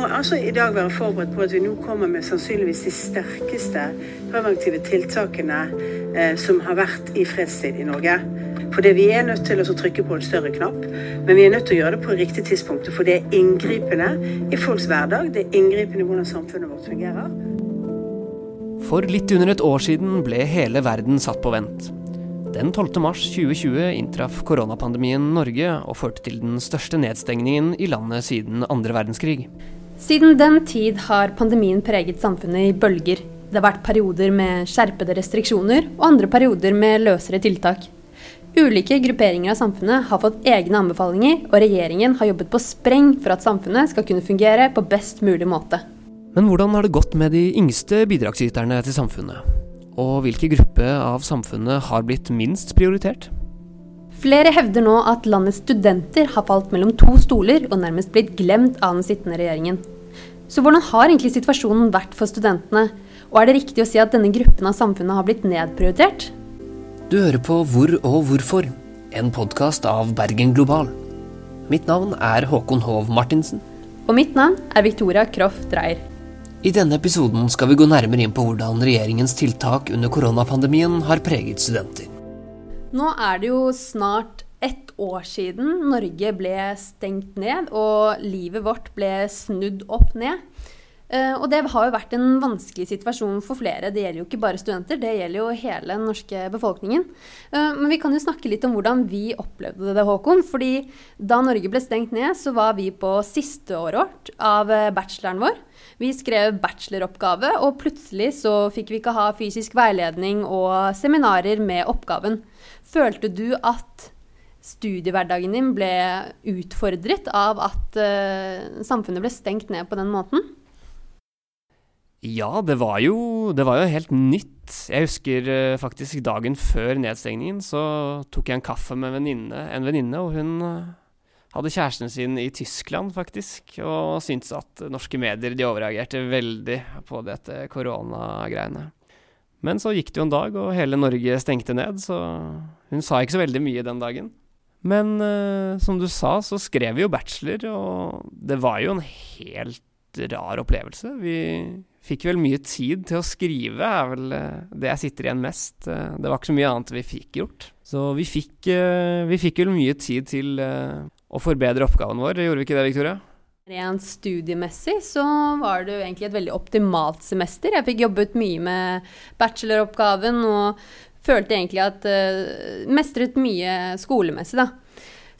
må altså i dag være forberedt på at vi nå kommer med sannsynligvis de sterkeste preventive tiltakene eh, som har vært i fredstid i Norge. Fordi vi er nødt til å trykke på en større knapp, men vi er nødt til å gjøre det på riktig tidspunkt. For det er inngripende i folks hverdag, det er inngripende i hvordan samfunnet vårt fungerer. For litt under et år siden ble hele verden satt på vent. Den 12. mars 2020 inntraff koronapandemien Norge og førte til den største nedstengningen i landet siden andre verdenskrig. Siden den tid har pandemien preget samfunnet i bølger. Det har vært perioder med skjerpede restriksjoner og andre perioder med løsere tiltak. Ulike grupperinger av samfunnet har fått egne anbefalinger, og regjeringen har jobbet på spreng for at samfunnet skal kunne fungere på best mulig måte. Men hvordan har det gått med de yngste bidragsyterne til samfunnet? Og hvilke gruppe av samfunnet har blitt minst prioritert? Flere hevder nå at landets studenter har falt mellom to stoler og nærmest blitt glemt av den sittende regjeringen. Så hvordan har egentlig situasjonen vært for studentene, og er det riktig å si at denne gruppen av samfunnet har blitt nedprioritert? Du hører på Hvor og hvorfor, en podkast av Bergen Global. Mitt navn er Håkon Hov Martinsen. Og mitt navn er Victoria Kroff Dreyer. I denne episoden skal vi gå nærmere inn på hvordan regjeringens tiltak under koronapandemien har preget studenter. Nå er det jo snart ett år siden Norge ble stengt ned og livet vårt ble snudd opp ned. Eh, og det har jo vært en vanskelig situasjon for flere. Det gjelder jo ikke bare studenter, det gjelder jo hele den norske befolkningen. Eh, men vi kan jo snakke litt om hvordan vi opplevde det, Håkon. Fordi da Norge ble stengt ned, så var vi på siste året av eh, bacheloren vår. Vi skrev bacheloroppgave, og plutselig så fikk vi ikke ha fysisk veiledning og seminarer med oppgaven. Følte du at studiehverdagen din ble utfordret av at samfunnet ble stengt ned på den måten? Ja, det var jo, det var jo helt nytt. Jeg husker uh, faktisk dagen før nedstengningen så tok jeg en kaffe med venninne, en venninne, og hun uh, hadde kjæresten sin i Tyskland, faktisk, og syntes at norske medier de overreagerte veldig på dette koronagreiene. Men så gikk det jo en dag, og hele Norge stengte ned, så hun sa ikke så veldig mye den dagen. Men uh, som du sa, så skrev vi jo bachelor, og det var jo en helt rar opplevelse. Vi fikk vel mye tid til å skrive, er vel uh, det jeg sitter igjen mest. Uh, det var ikke så mye annet vi fikk gjort. Så vi fikk, vi fikk vel mye tid til å forbedre oppgaven vår. Gjorde vi ikke det, Victoria? Rent studiemessig så var det jo egentlig et veldig optimalt semester. Jeg fikk jobbet mye med bacheloroppgaven og følte egentlig at uh, Mestret mye skolemessig, da.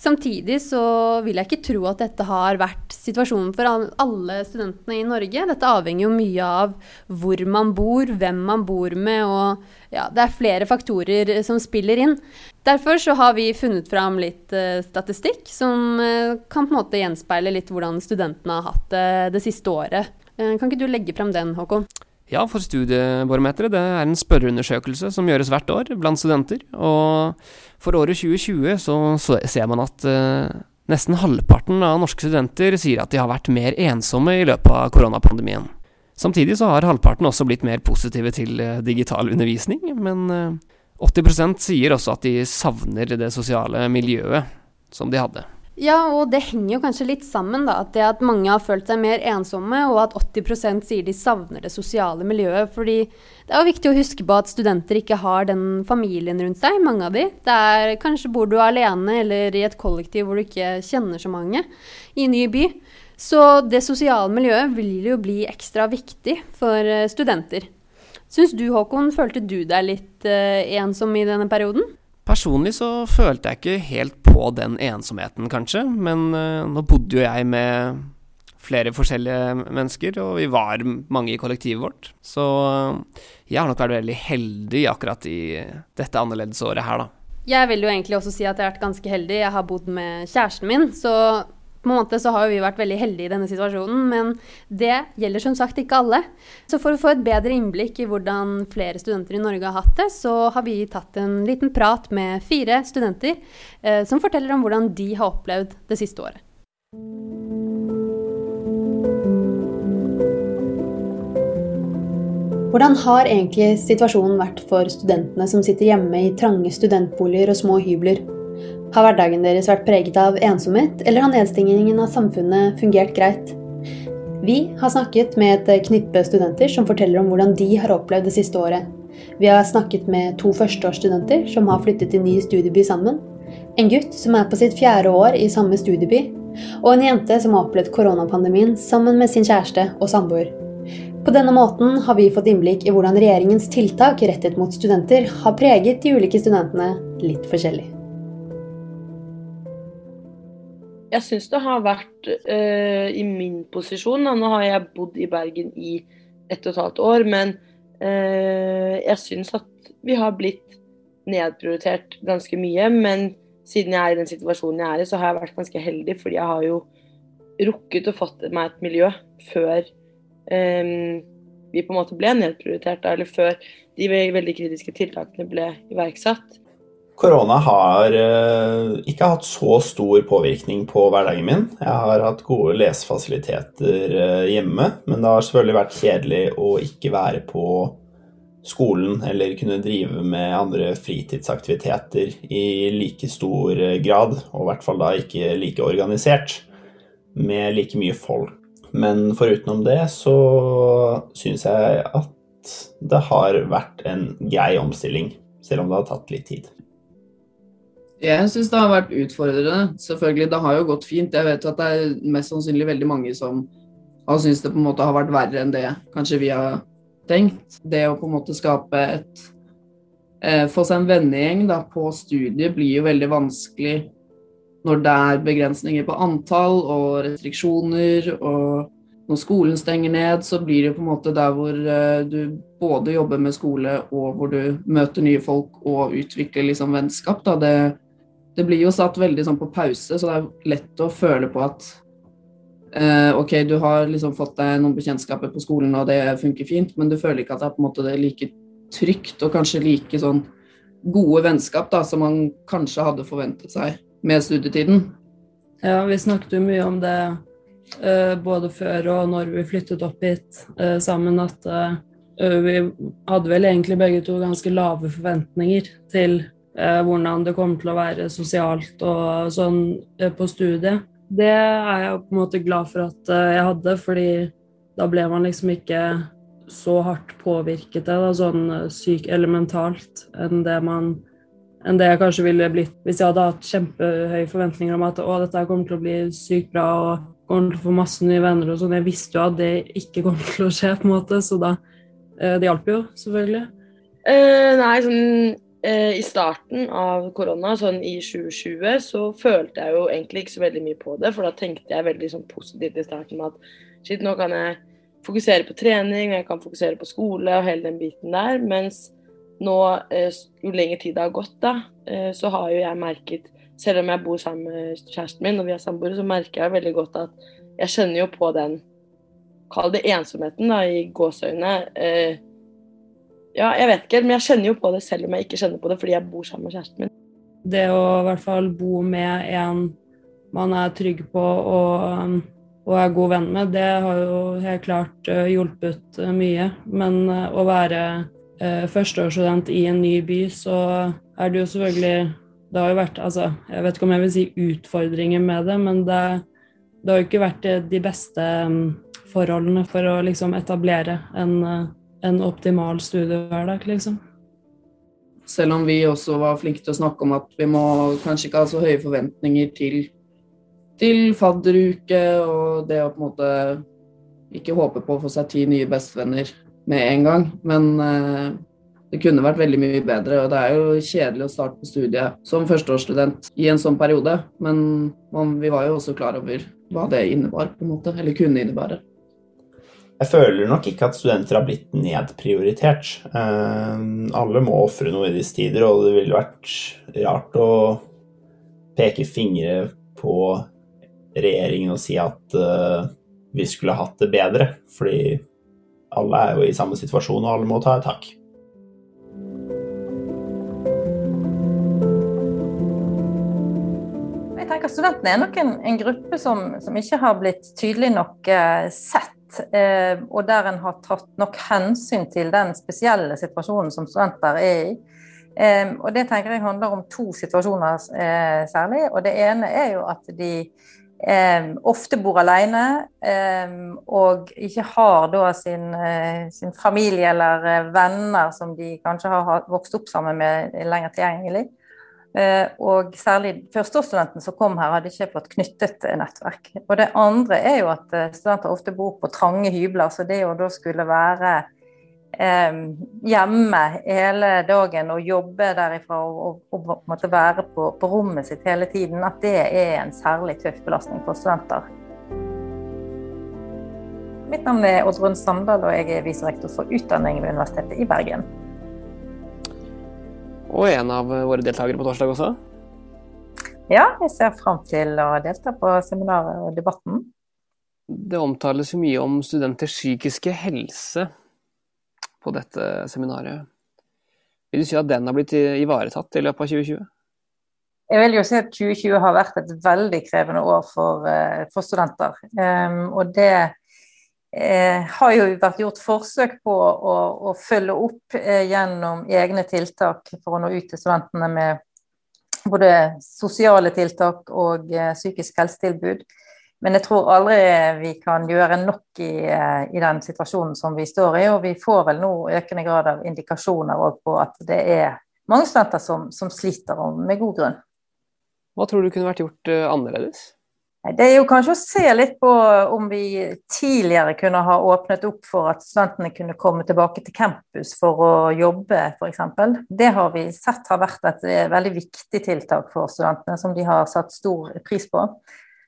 Samtidig så vil jeg ikke tro at dette har vært situasjonen for alle studentene i Norge. Dette avhenger jo mye av hvor man bor, hvem man bor med, og ja, det er flere faktorer som spiller inn. Derfor så har vi funnet fram litt uh, statistikk som uh, kan på en måte gjenspeile litt hvordan studentene har hatt det det siste året. Kan ikke du legge fram den, Håkon? Ja, for Studiebarometeret det er en spørreundersøkelse som gjøres hvert år blant studenter. Og for året 2020 så, så ser man at eh, nesten halvparten av norske studenter sier at de har vært mer ensomme i løpet av koronapandemien. Samtidig så har halvparten også blitt mer positive til eh, digital undervisning, men eh, 80% sier også at de savner det sosiale miljøet som de hadde. Ja, og det henger jo kanskje litt sammen, da. At det at mange har følt seg mer ensomme, og at 80% sier de savner det sosiale miljøet. Fordi det er jo viktig å huske på at studenter ikke har den familien rundt seg, mange av de. Det kanskje bor du alene eller i et kollektiv hvor du ikke kjenner så mange, i ny by. Så det sosiale miljøet vil jo bli ekstra viktig for eh, studenter. Syns du, Håkon, følte du deg litt uh, ensom i denne perioden? Personlig så følte jeg ikke helt på den ensomheten, kanskje. Men uh, nå bodde jo jeg med flere forskjellige mennesker, og vi var mange i kollektivet vårt. Så uh, jeg har nok vært veldig heldig akkurat i dette annerledesåret her, da. Jeg vil jo egentlig også si at jeg har vært ganske heldig. Jeg har bodd med kjæresten min, så på en måte så har vi vært veldig heldige i denne situasjonen, men det gjelder som sagt ikke alle. Så for å få et bedre innblikk i hvordan flere studenter i Norge har hatt det, så har vi tatt en liten prat med fire studenter eh, som forteller om hvordan de har opplevd det siste året. Hvordan har egentlig situasjonen vært for studentene som sitter hjemme i trange studentboliger og små hybler? Har hverdagen deres vært preget av ensomhet, eller har nedstengingen av samfunnet fungert greit? Vi har snakket med et knippe studenter som forteller om hvordan de har opplevd det siste året. Vi har snakket med to førsteårsstudenter som har flyttet til ny studieby sammen. En gutt som er på sitt fjerde år i samme studieby. Og en jente som har opplevd koronapandemien sammen med sin kjæreste og samboer. På denne måten har vi fått innblikk i hvordan regjeringens tiltak rettet mot studenter har preget de ulike studentene litt forskjellig. Jeg syns det har vært uh, i min posisjon da. Nå har jeg bodd i Bergen i ett og et halvt år, men uh, jeg syns at vi har blitt nedprioritert ganske mye. Men siden jeg er i den situasjonen jeg er i, så har jeg vært ganske heldig, fordi jeg har jo rukket å fått meg et miljø før um, vi på en måte ble nedprioritert, eller før de veldig kritiske tiltakene ble iverksatt. Korona har uh, ikke hatt så stor påvirkning på hverdagen min. Jeg har hatt gode lesefasiliteter uh, hjemme, men det har selvfølgelig vært kjedelig å ikke være på skolen eller kunne drive med andre fritidsaktiviteter i like stor uh, grad, og i hvert fall da ikke like organisert, med like mye folk. Men forutenom det så syns jeg at det har vært en grei omstilling, selv om det har tatt litt tid. Jeg syns det har vært utfordrende. Selvfølgelig, det har jo gått fint. Jeg vet at det er mest sannsynlig veldig mange som har syntes det på en måte har vært verre enn det kanskje vi har tenkt. Det å på en måte skape et eh, Få seg en vennegjeng da, på studiet blir jo veldig vanskelig når det er begrensninger på antall og restriksjoner. og når skolen stenger ned, så blir det på en måte der hvor uh, du både jobber med skole og hvor du møter nye folk og utvikler liksom vennskap. Da. Det, det blir jo satt veldig sånn på pause, så det er lett å føle på at eh, OK, du har liksom fått deg noen bekjentskaper på skolen, og det funker fint, men du føler ikke at det er måte det like trygt og kanskje like sånn gode vennskap da, som man kanskje hadde forventet seg med studietiden. Ja, vi snakket jo mye om det uh, både før og når vi flyttet opp hit uh, sammen, at uh, vi hadde vel egentlig begge to ganske lave forventninger til eh, hvordan det kommer til å være sosialt og sånn eh, på studiet. Det er jeg på en måte glad for at eh, jeg hadde, fordi da ble man liksom ikke så hardt påvirket det, da, sånn eh, syk eller mentalt, enn det man enn det jeg kanskje ville blitt hvis jeg hadde hatt kjempehøye forventninger om at å, dette kommer til å bli sykt bra og kommer til å få masse nye venner og sånn. Jeg visste jo at det ikke kom til å skje, på en måte, så da eh, Det hjalp jo, selvfølgelig. Uh, nei, sånn eh, i starten av korona, sånn i 2020, så følte jeg jo egentlig ikke så veldig mye på det. For da tenkte jeg veldig sånn positivt i starten med at shit, nå kan jeg fokusere på trening, jeg kan fokusere på skole og hele den biten der. Mens nå, eh, jo lenger tid det har gått, da, eh, så har jo jeg merket Selv om jeg bor sammen med kjæresten min og vi er samboere, så merker jeg veldig godt at jeg kjenner jo på den Kall det ensomheten, da, i gåseøyne. Ja, jeg vet ikke, men jeg kjenner jo på det selv om jeg ikke kjenner på det fordi jeg bor sammen med kjæresten min. Det å i hvert fall bo med en man er trygg på og, og er god venn med, det har jo helt klart uh, hjulpet uh, mye. Men uh, å være førsteårsstudent i en ny by, så er det jo selvfølgelig Det har jo vært Altså, jeg vet ikke om jeg vil si utfordringer med det, men det, det har jo ikke vært de beste um, forholdene for å liksom etablere en en optimal studiehverdag, liksom. Selv om vi også var flinke til å snakke om at vi må kanskje ikke ha så høye forventninger til, til fadderuke og det å på en måte ikke håpe på å få seg ti nye bestevenner med en gang. Men eh, det kunne vært veldig mye bedre. Og det er jo kjedelig å starte på studiet som førsteårsstudent i en sånn periode. Men man, vi var jo også klar over hva det innebar, på en måte. Eller kunne innebære. Jeg føler nok ikke at studenter har blitt nedprioritert. Eh, alle må ofre noe i disse tider, og det ville vært rart å peke fingre på regjeringen og si at uh, vi skulle hatt det bedre. Fordi alle er jo i samme situasjon, og alle må ta et tak. Jeg tenker Studentene er nok en, en gruppe som, som, ikke har blitt tydelig nok uh, sett Eh, og der en har tatt nok hensyn til den spesielle situasjonen som studenter er i. Eh, og Det tenker jeg handler om to situasjoner eh, særlig. og Det ene er jo at de eh, ofte bor alene eh, og ikke har da sin, eh, sin, familie eller eh, venner som de kanskje har vokst opp sammen med lenger tilgjengelig. Eh, og særlig førsteårsstudenten som kom her, hadde ikke fått knyttet nettverk. Og det andre er jo at eh, studenter ofte bor på trange hybler, så det å da skulle være hjemme hele dagen og jobbe derifra og, og, og måtte være på, på, rommet sitt hele tiden, at det er en særlig tøff belastning for studenter. Mitt navn er Oddrun Sandal, og jeg er viserektor for utdanning ved Universitetet i Bergen. Og en av våre deltakere på torsdag også? Ja, jeg ser fram til å delta på seminaret og debatten. Det omtales jo mye om studenters psykiske helse på dette seminaret. Vil du si at den har blitt ivaretatt i løpet av 2020? Jeg vil jo si at 2020 har vært et veldig krevende år for, eh, for studenter. Um, og det eh, har jo vært gjort forsøk på å, å følge opp eh, gjennom egne tiltak for å nå ut til studentene med både sosiale tiltak og eh, psykisk helsetilbud. Men jeg tror aldri vi kan gjøre nok i, eh, i, den situasjonen som vi står i. Og vi får vel nå økende grad av indikasjoner på at det er mange studenter som, som sliter, og med god grunn. Hva tror du kunne vært gjort uh, annerledes? Det er jo kanskje å se litt på om vi tidligere kunne ha åpnet opp for at studentene kunne komme tilbake til campus for å jobbe, f.eks. Det har vi sett har vært et eh, veldig viktig tiltak for studentene, som de har satt stor pris på.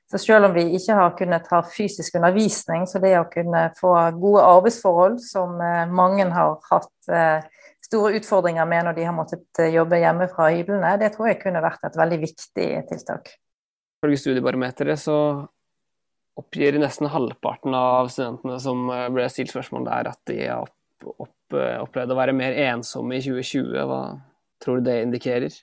Så selv om vi ikke har kunnet ha fysisk undervisning, så det å kunne få gode arbeidsforhold, som eh, mange har hatt eh, store utfordringer med når de har måttet eh, jobbe hjemme fra hyblene, det tror jeg kunne vært et veldig viktig tiltak. Ifølge Studiebarometeret så oppgir nesten halvparten av studentene som ble stilt spørsmål der, at de har opp, opp, opplevd å være mer ensomme i 2020. Hva tror du det indikerer?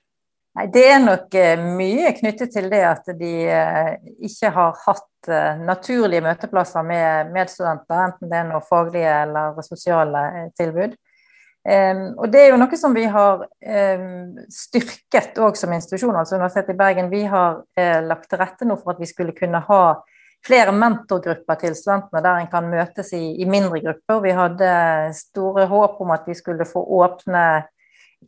Nei, Det er nok eh, mye knyttet til det at de eh, ikke har hatt eh, naturlige møteplasser med medstudenter, enten det er noe faglige eller sosiale tilbud. Og Det er jo noe som vi har styrket òg som institusjon. altså Universitetet i Bergen vi har lagt til rette nå for at vi skulle kunne ha flere mentorgrupper til studentene der en kan møtes i, i mindre grupper. Vi hadde store håp om at vi skulle få åpne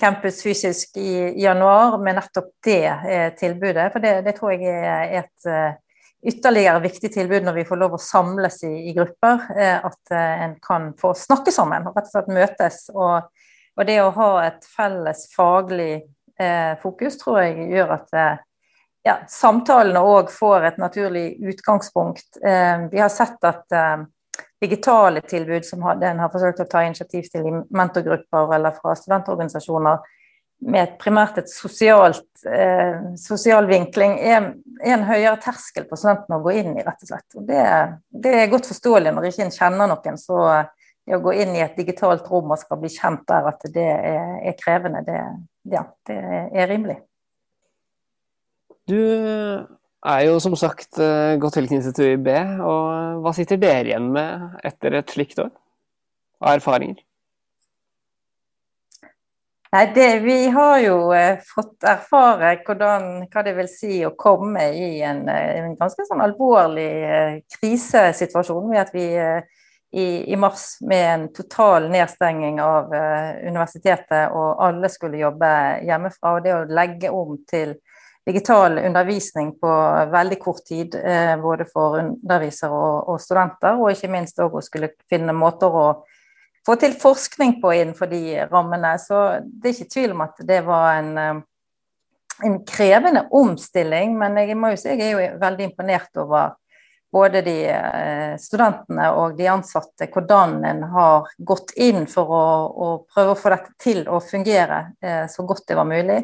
campus fysisk i januar med nettopp det eh, tilbudet. For det, det, tror jeg er et eh, ytterligere viktig tilbud når vi får lov å samles i, i grupper. Eh, at en kan få snakke sammen rett og slett møtes. Og, og det å ha et felles faglig eh, fokus tror jeg gjør at ja, samtalene òg får et naturlig utgangspunkt. Eh, vi har sett at eh, digitale tilbud som den har forsøkt å ta initiativ til i mentorgrupper eller fra studentorganisasjoner, med primært et sosialt, eh, sosial vinkling, er, er, en høyere terskel på studentene å gå inn i, rett og slett. Og det, det er godt forståelig når ikke en kjenner noen. så det å gå inn i et digitalt rom og skal bli kjent der, at det er, er krevende, det, ja, det er rimelig. Du er jo som sagt eh, godt tilknyttet til UiB. Og hva sitter dere igjen med etter et slikt år av erfaringer? Nei, det, Vi har jo eh, fått erfare hvordan, hva det vil si å komme i en, eh, en ganske sånn alvorlig eh, krisesituasjon ved at vi i, i, mars med en total nedstenging av eh, universitetet og alle skulle jobbe hjemmefra. Og det å legge om til digital undervisning på veldig kort tid, eh, både for undervisere og, og studenter. Og ikke minst òg å skulle finne måter å få til forskning på innenfor de rammene. Så det er ikke tvil om at det var en, eh, en krevende omstilling. Men jeg må jo si jeg er jo veldig imponert over både de eh, studentene og de ansatte, hvordan en har gått inn for å, å prøve å få dette til å fungere så godt det var mulig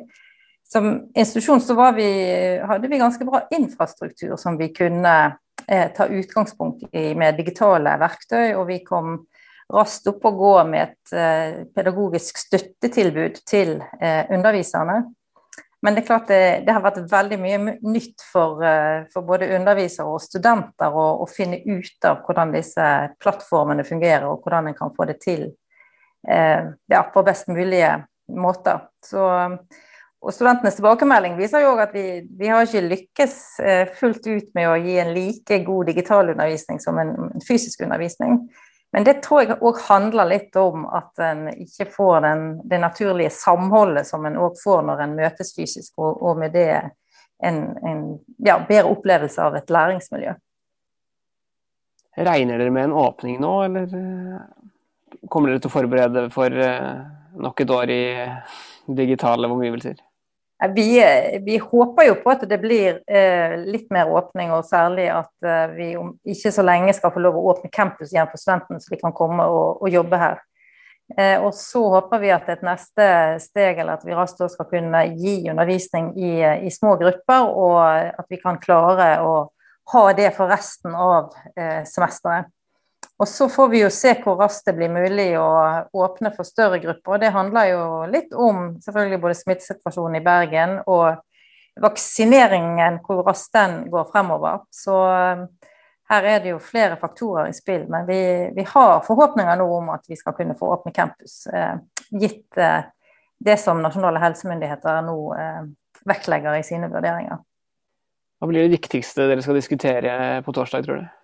som institusjon så vi, hadde vi ganske bra infrastruktur som vi kunne eh, ta utgangspunkt i med digitale verktøy, og vi kom raskt opp og gå med et eh, pedagogisk støttetilbud til eh, underviserne. Men det er klart det, det, har vært veldig mye nytt for, eh, for både undervisere og studenter å, å, finne ut av hvordan disse plattformene fungerer, og hvordan en kan få det til eh, ja, på best mulige måter. Så og studentenes tilbakemelding viser jo at vi, vi har ikke lykkes fullt ut med å gi en like god digital undervisning som en fysisk undervisning. Men det tror jeg òg handler litt om at en ikke får den, det naturlige samholdet som en òg får når en møtes fysisk, og, og med det en, en ja, bedre opplevelse av et læringsmiljø. Regner dere med en åpning nå, eller eh, kommer dere til å forberede for eh, nok et år i digitale omgivelser? Vi, vi, håper jo på at det blir eh, litt mer åpning, og særlig at eh, vi om ikke så lenge skal få lov å åpne campus igjen for studentene, så de kan komme og, og jobbe her. Eh, og så håper vi at et neste steg, eller at vi raskt skal kunne gi undervisning i, i, små grupper, og at vi kan klare å ha det for resten av eh, semesteret. Og så får vi jo se hvor raskt det blir mulig å åpne for større grupper. og Det handler jo litt om selvfølgelig både smittesituasjonen i Bergen og vaksineringen, hvor raskt den går fremover. Så um, her er det jo flere faktorer i spill. Men vi, vi har forhåpninger nå om at vi skal kunne få åpne campus, eh, gitt eh, det som nasjonale helsemyndigheter nå eh, vektlegger i sine vurderinger. Hva blir det viktigste dere skal diskutere på torsdag, tror du?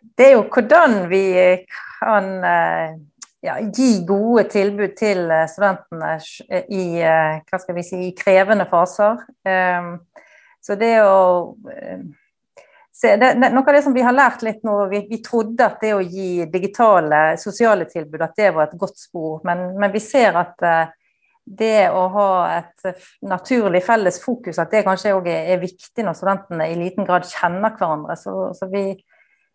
Det er jo hvordan vi kan eh, ja, gi gode tilbud til eh, studentene i, eh, hva skal vi si, i krevende faser. Ehm, så det å se, det, Noe av det som vi har lært litt nå, vi, vi, trodde at det å gi digitale sosiale tilbud at det var et godt spor, men, men vi ser at det å ha et naturlig felles fokus, at det kanskje òg er, er, viktig når studentene i liten grad kjenner hverandre. Så, så vi,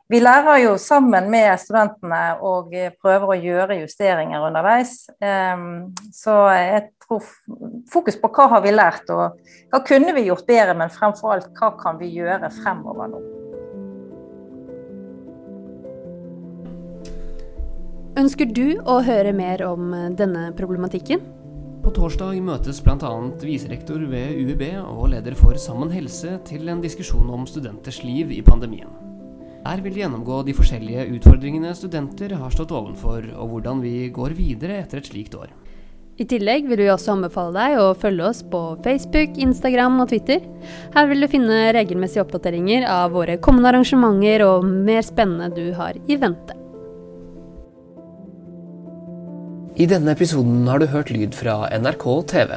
vi lærer jo sammen med studentene og prøver å gjøre justeringer underveis. Ehm, så jeg tror fokus på hva har vi lært, og hva kunne vi gjort bedre, men fremfor alt hva kan vi gjøre fremover nå. Ønsker du å høre mer om denne problematikken? På torsdag møtes bl.a. viserektor ved UiB og leder for Sammen helse til en diskusjon om studenters liv i pandemien. Her vil de gjennomgå de forskjellige utfordringene studenter har stått ovenfor, og hvordan vi går videre etter et slikt år. I tillegg vil vi også anbefale deg å følge oss på Facebook, Instagram og Twitter. Her vil du finne regelmessige oppdateringer av våre kommende arrangementer og mer spennende du har i vente. I denne episoden har du hørt lyd fra NRK TV.